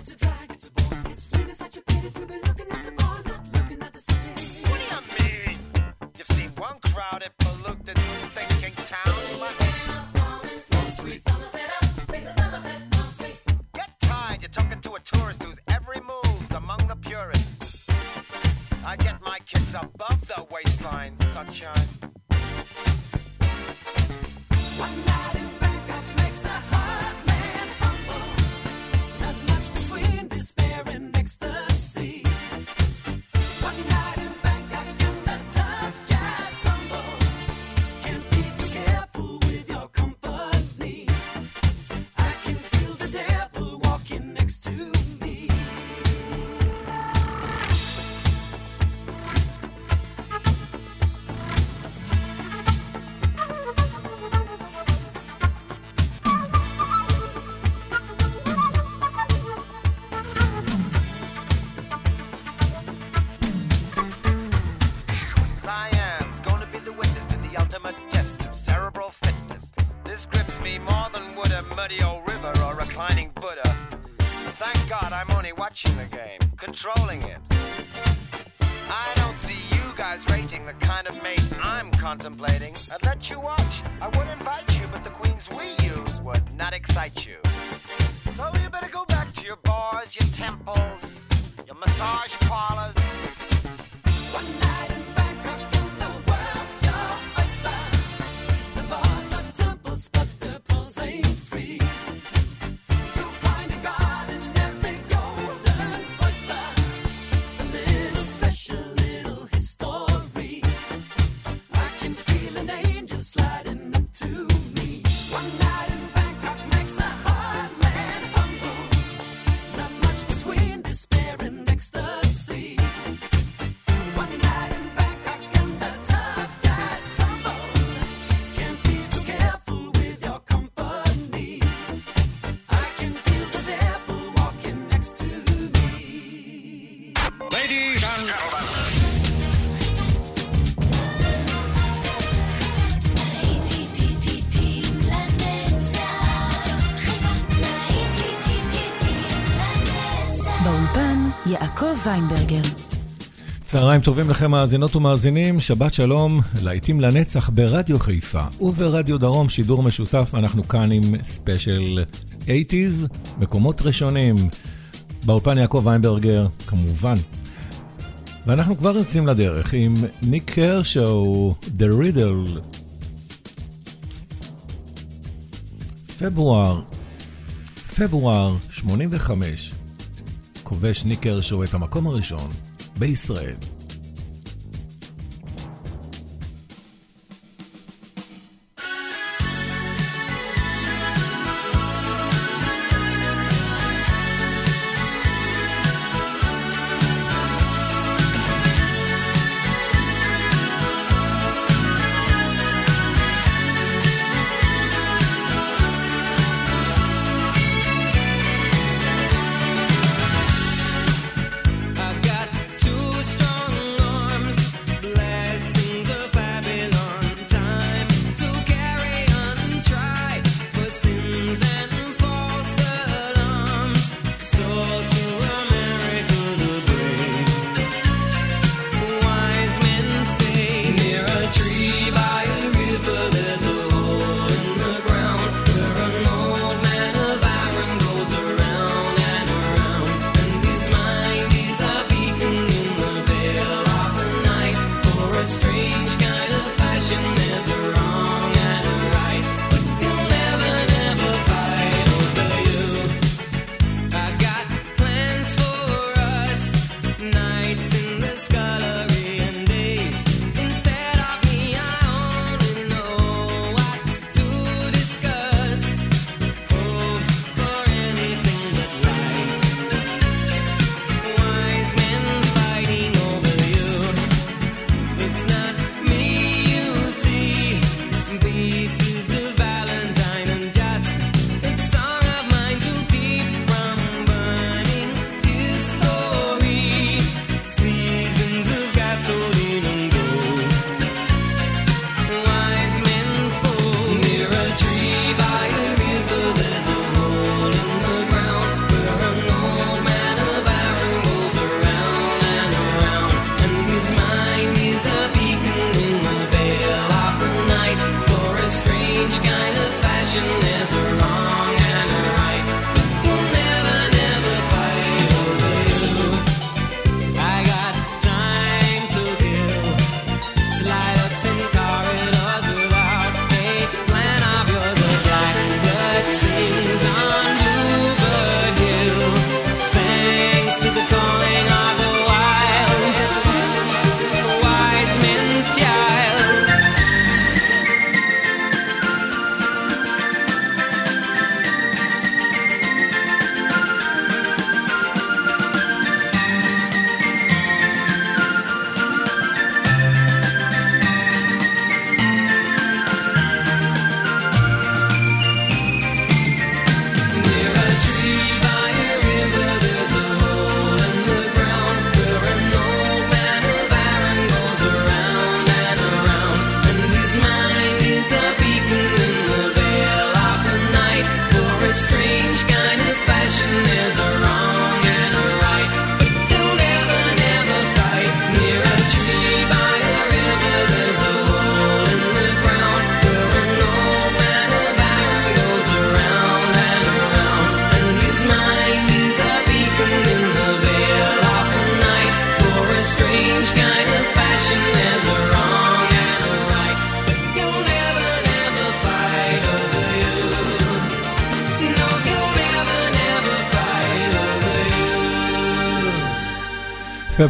to drive. פיינברגר. צהריים טובים לכם, מאזינות ומאזינים, שבת שלום, להיטים לנצח ברדיו חיפה וברדיו דרום, שידור משותף, אנחנו כאן עם ספיישל 80's, מקומות ראשונים, באולפן יעקב ויינברגר, כמובן. ואנחנו כבר יוצאים לדרך עם ניק קרשו, The Riddle. פברואר, פברואר 85, כובש ניקר שהוא את המקום הראשון בישראל.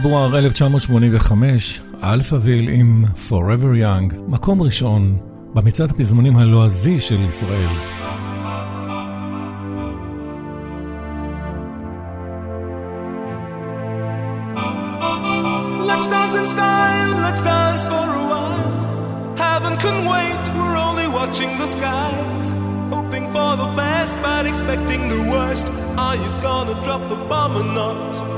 פברואר 1985, אלפאוויל עם Forever Young, מקום ראשון במצעד הפזמונים הלועזי של ישראל. Expecting the worst. Are you gonna drop the bomb or not?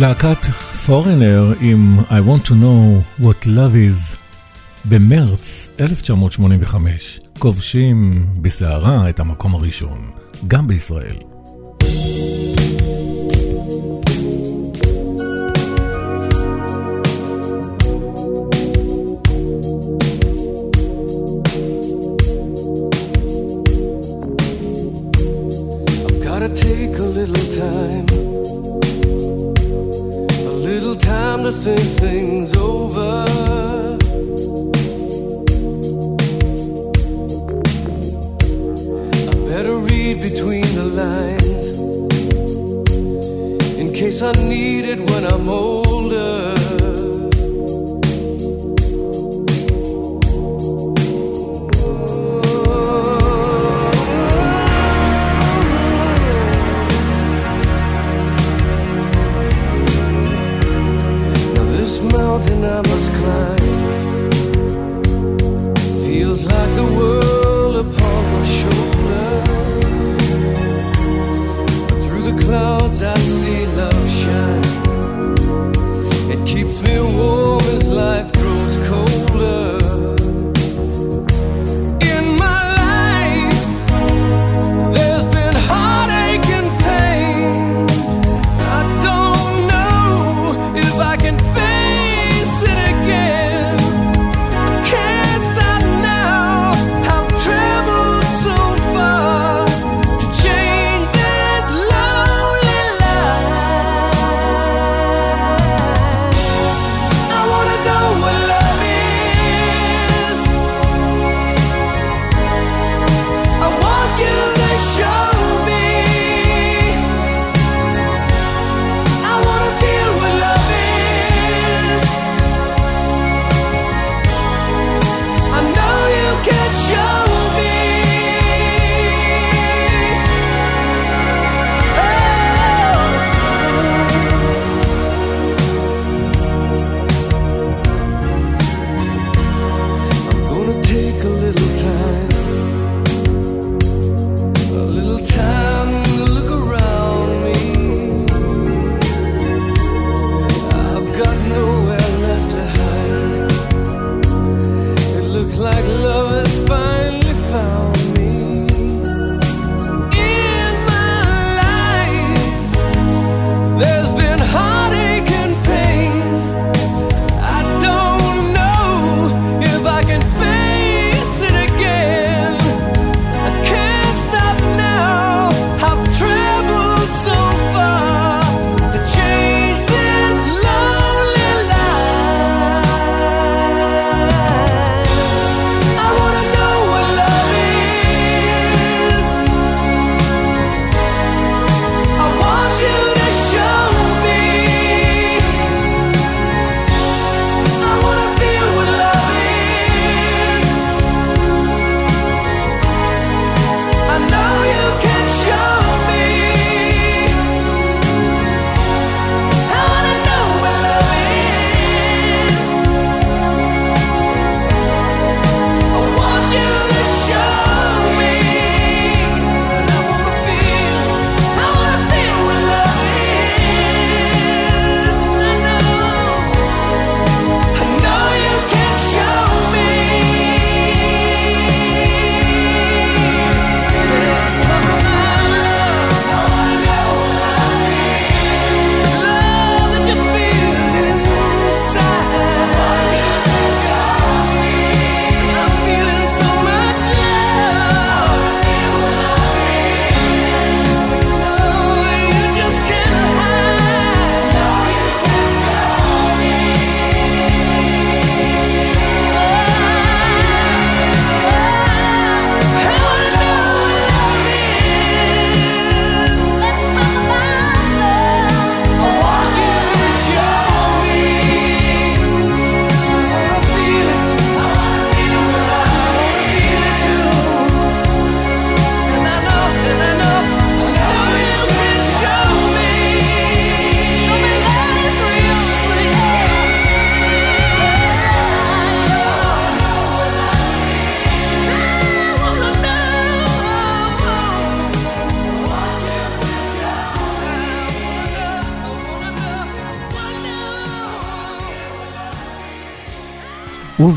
להקת פורנר עם I want to know what love is במרץ 1985 כובשים בסערה את המקום הראשון, גם בישראל. nothing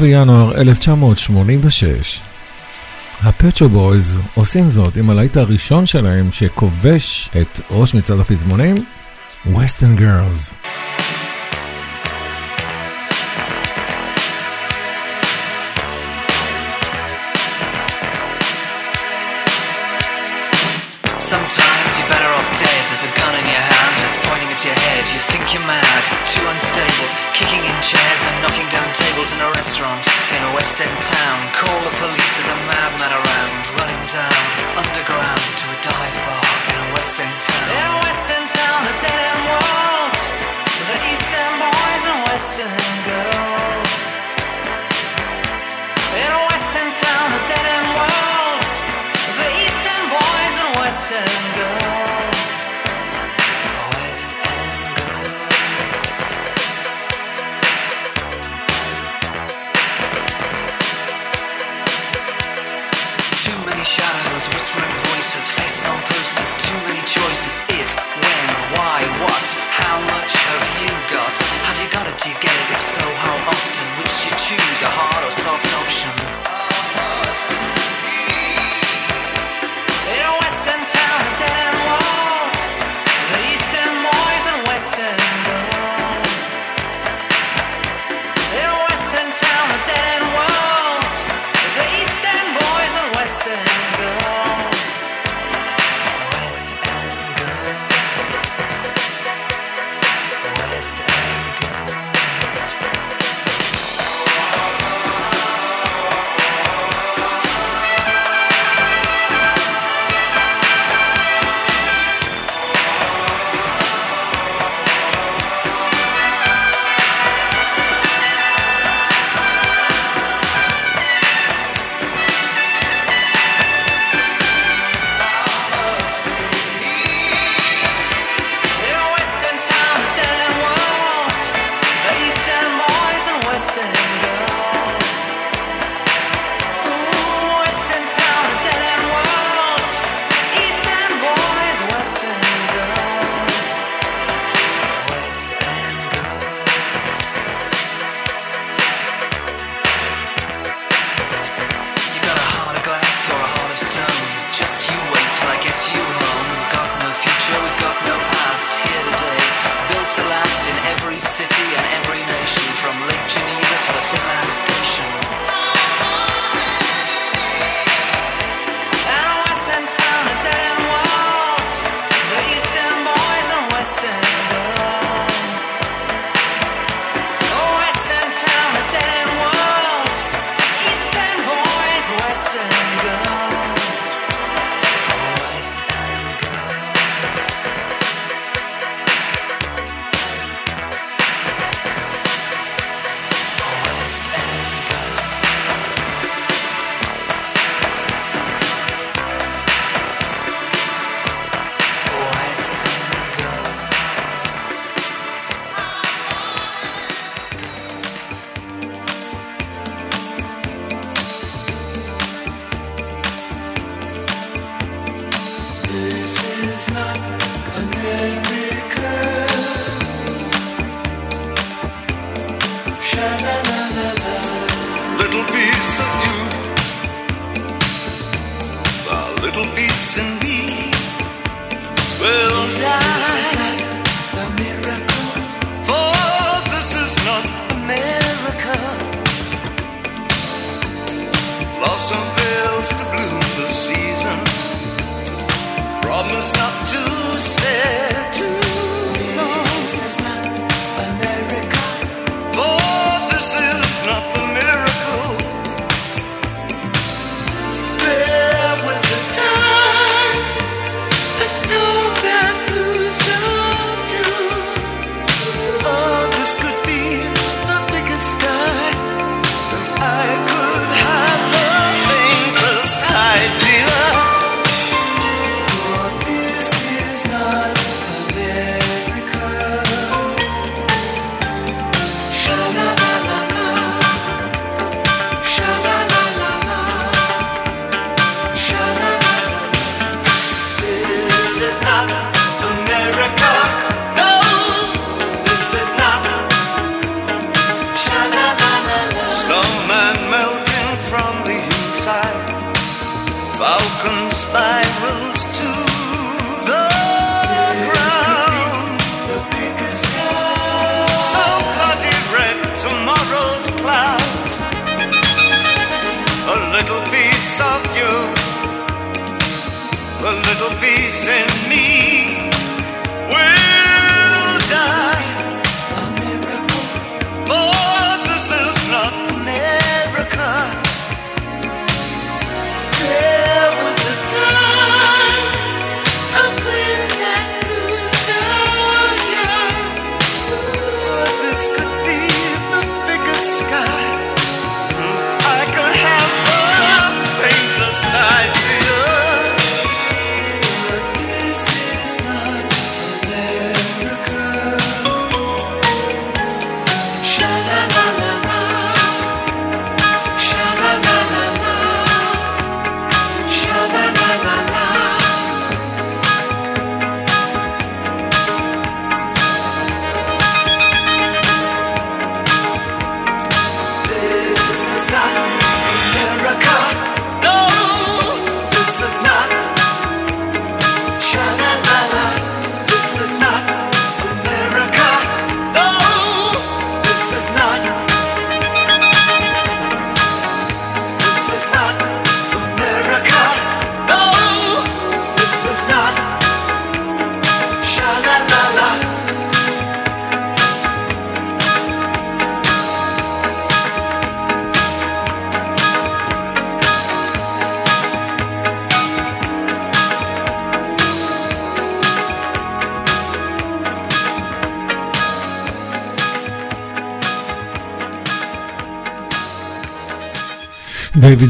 בינואר 1986. הפצ'ו בויז עושים זאת עם הלהיט הראשון שלהם שכובש את ראש מצעד הפזמונים, Western Girls. restaurant in a west end town. Call the police, as a madman around.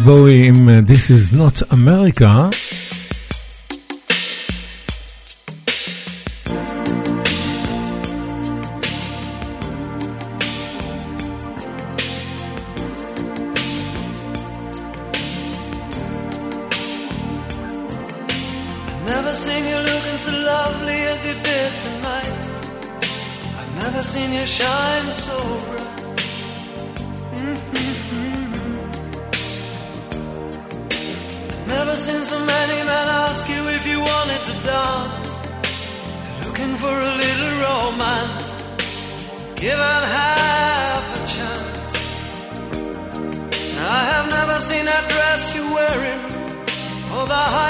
בואי עם uh, This is not America. The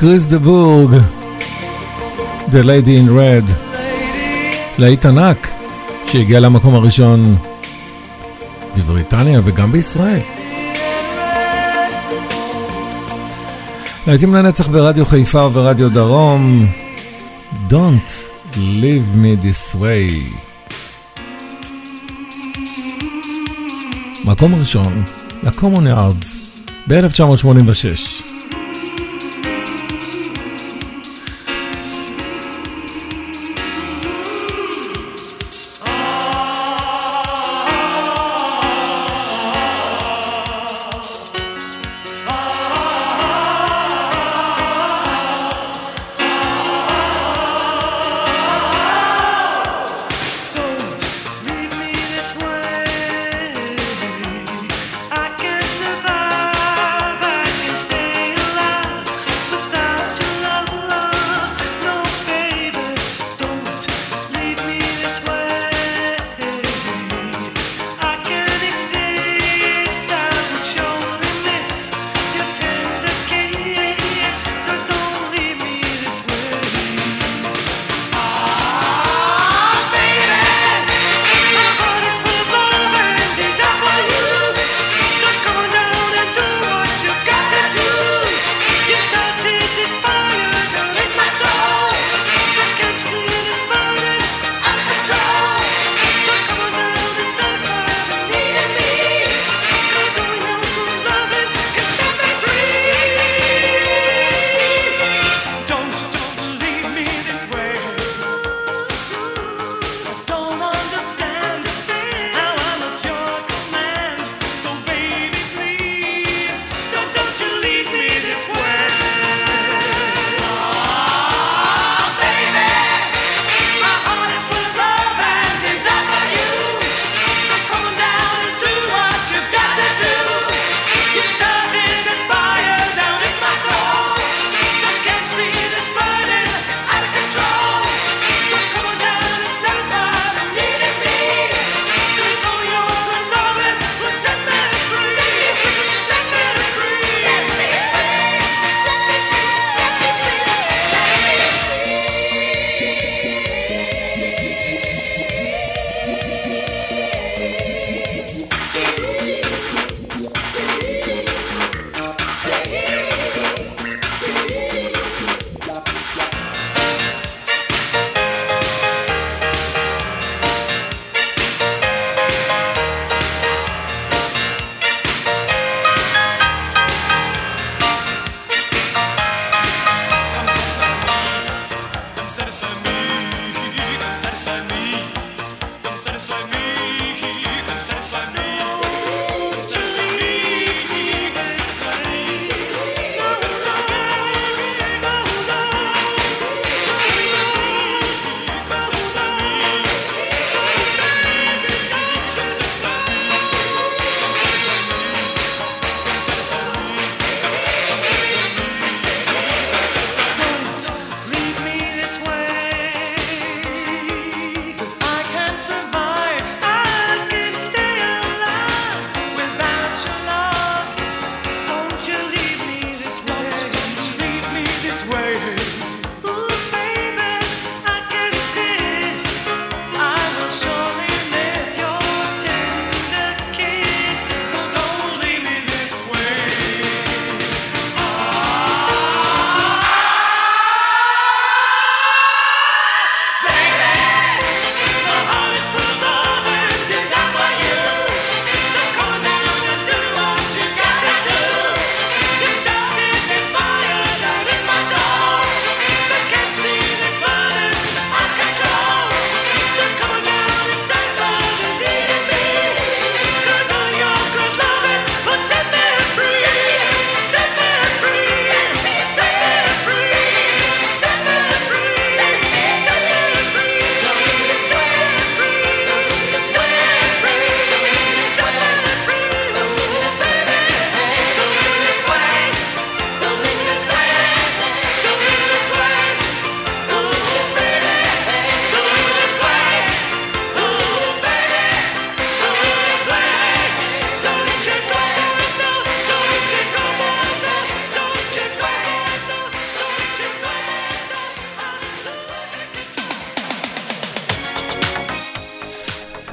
קריס דה בורג, The Lady in Red, להיט ענק שהגיע למקום הראשון בבריטניה וגם בישראל. להיטים לנצח ברדיו חיפה וברדיו דרום, Don't leave me this way. מקום ראשון, ל-Common Yards, ב-1986.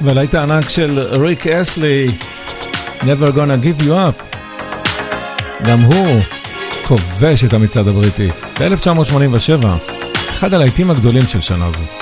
ולהיט הענק של ריק אסלי, Never Gonna Give You Up, גם הוא כובש את המצעד הבריטי. ב-1987, אחד הלהיטים הגדולים של שנה זו.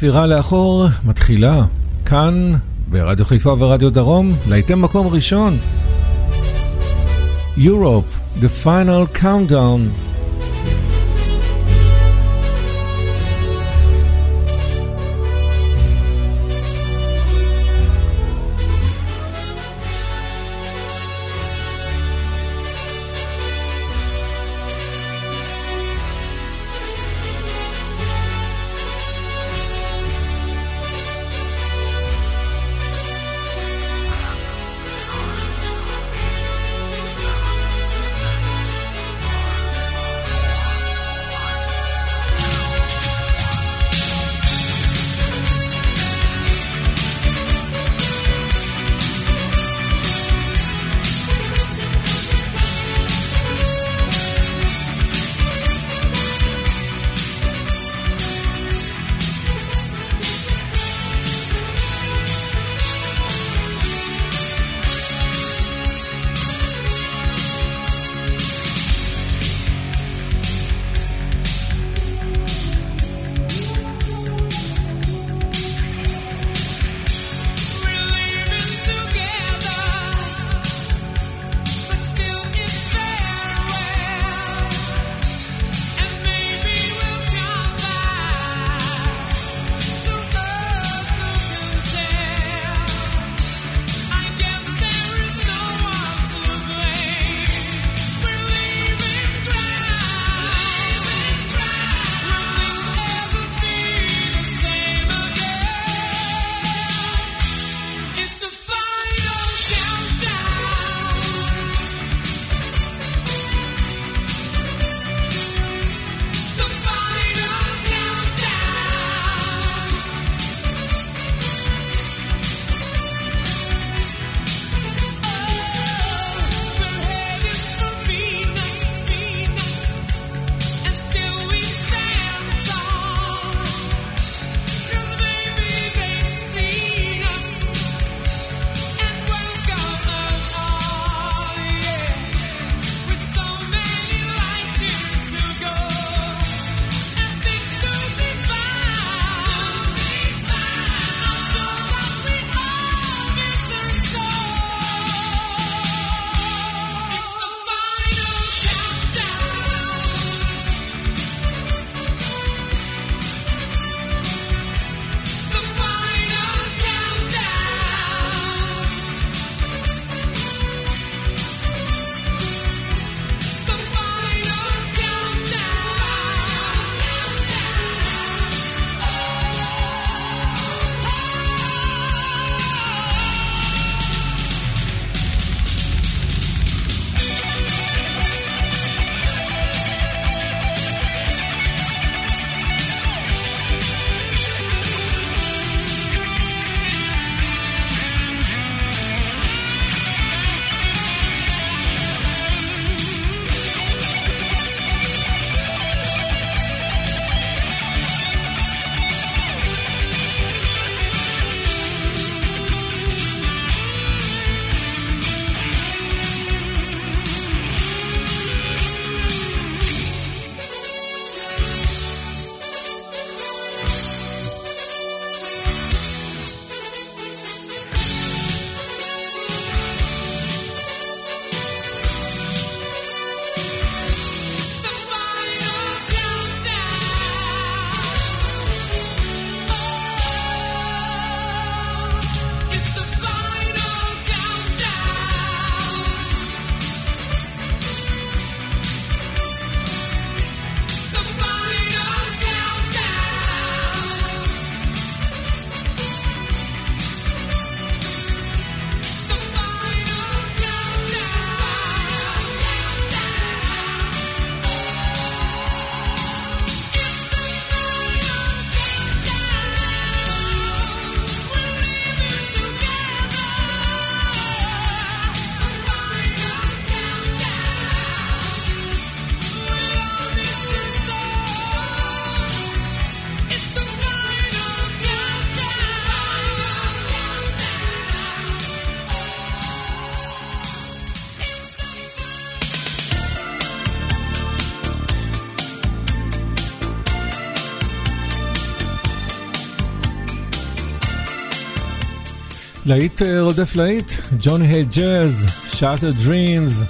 הספירה לאחור מתחילה כאן, ברדיו חיפה ורדיו דרום, להיתם מקום ראשון. Europe, The Final Countdown. להיט אה, רודף להיט, ג'וני היי ג'אז, שאטר דרימס.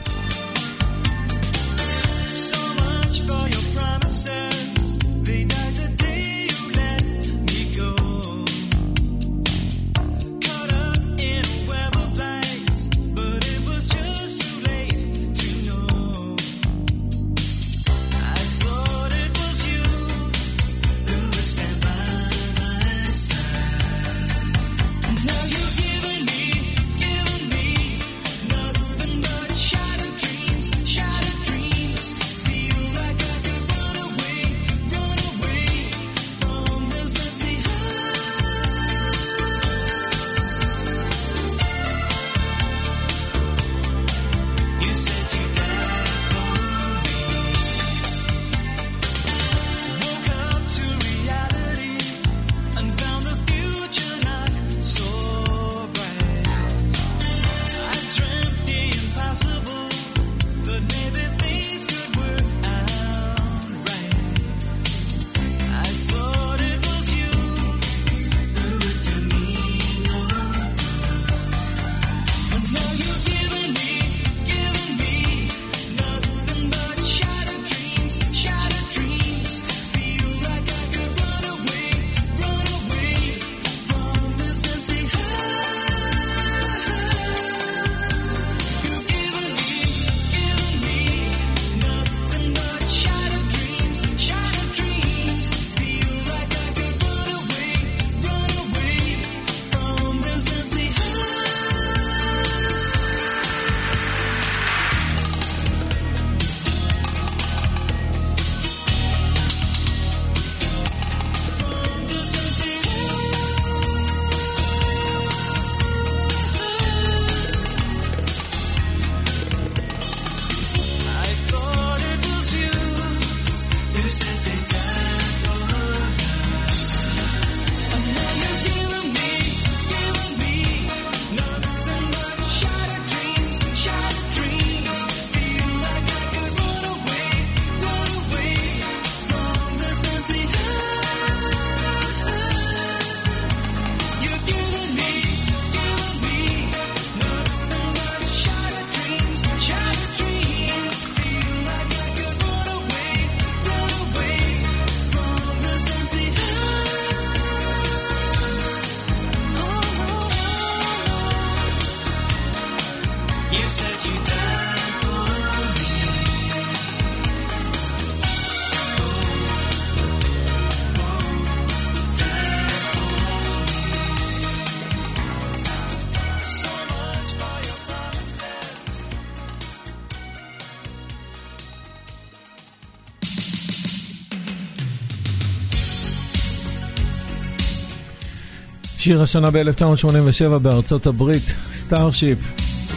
שיר השנה ב-1987 בארצות הברית, סטארשיפ,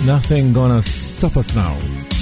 Nothing gonna stop us now.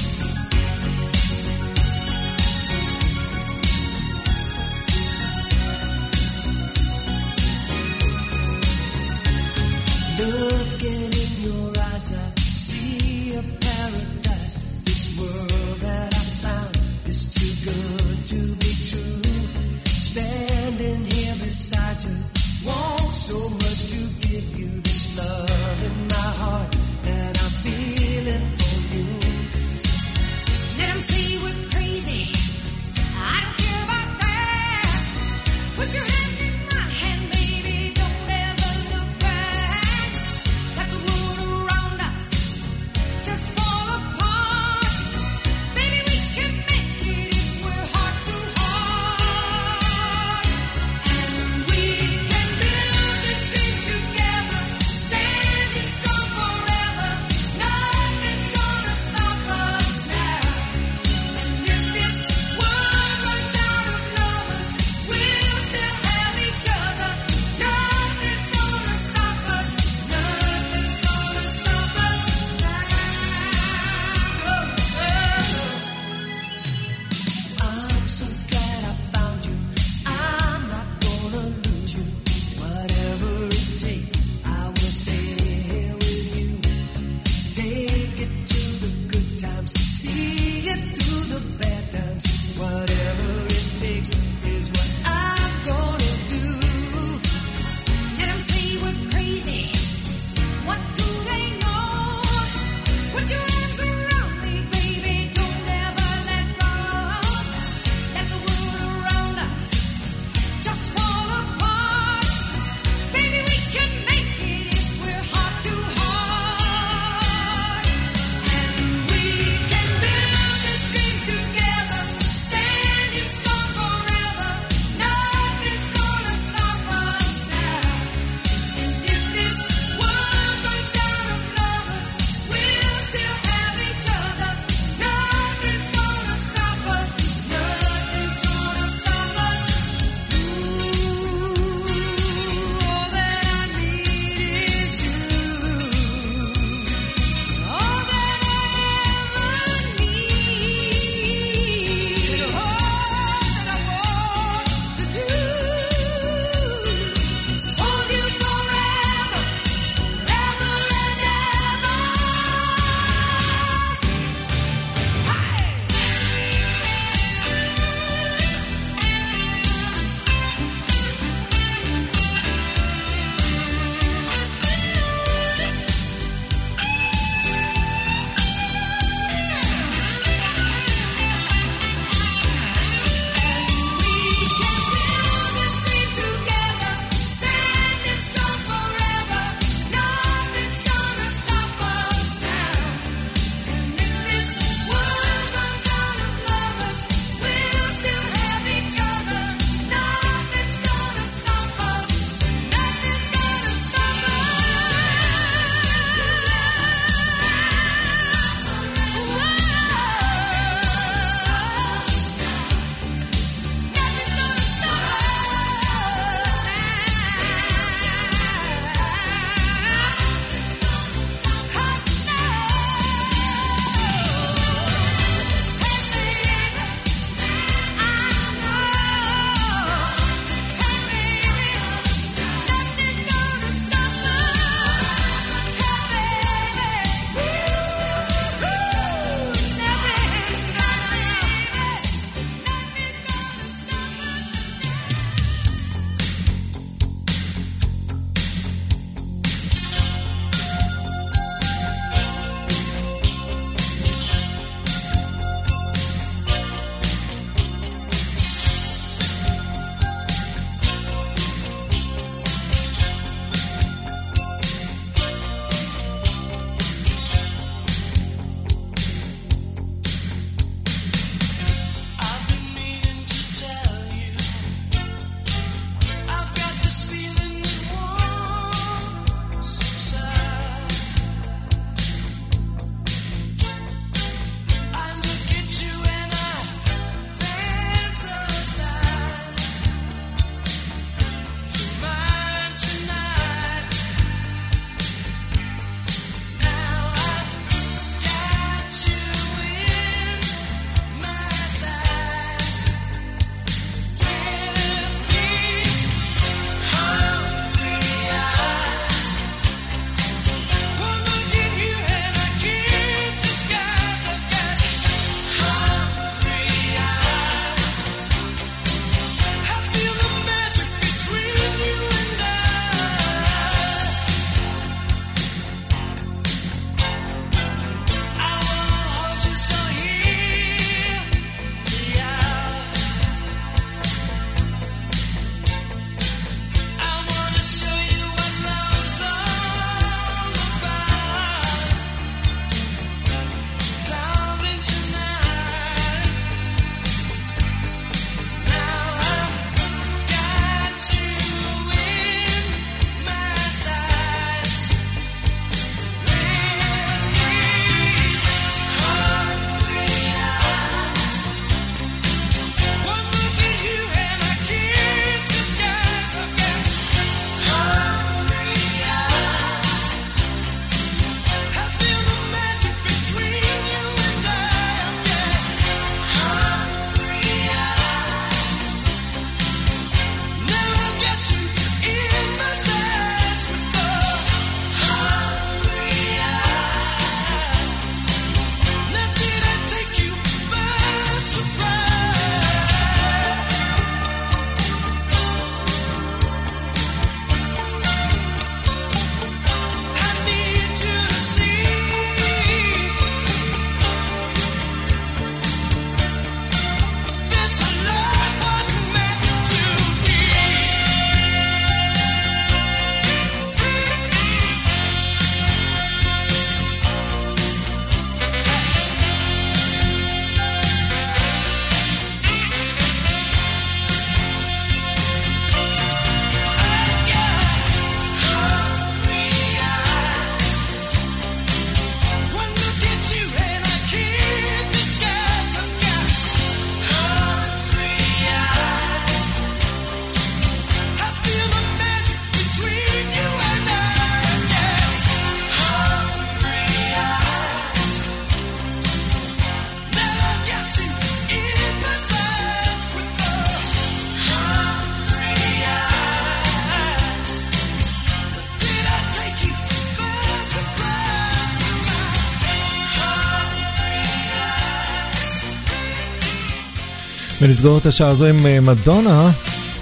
ולסגור את השעה הזו עם אה, מדונה,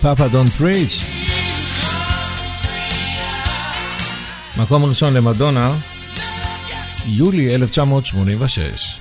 פאפה דון פריץ'. מקום ראשון למדונה, יולי 1986.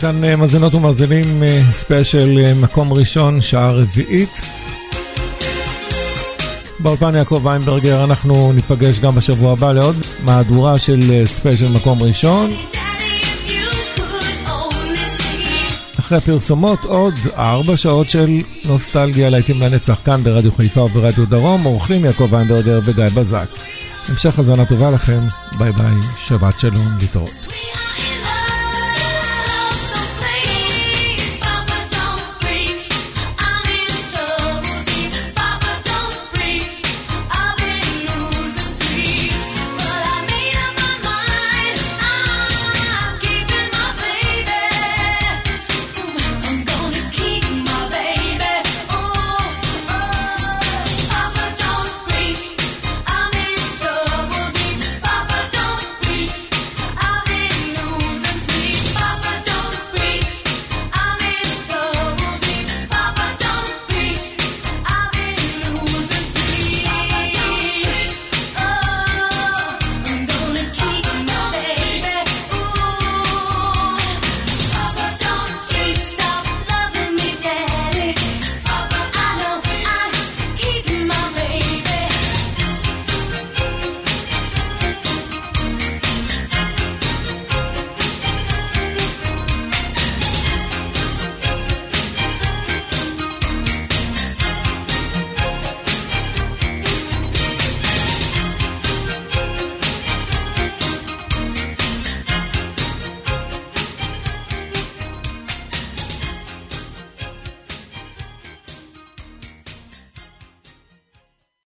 כאן אה, מאזינות ומאזינים אה, ספיישל אה, מקום ראשון, שעה רביעית. באולפן יעקב ויינברגר, אנחנו ניפגש גם בשבוע הבא לעוד מהדורה של ספיישל מקום ראשון. אחרי הפרסומות עוד ארבע שעות של נוסטלגיה להיטים לנצח כאן ברדיו חיפה וברדיו דרום, אורחים יעקב ויינברגר וגיא בזק. המשך האזנה טובה לכם, ביי ביי, שבת שלום, להתראות.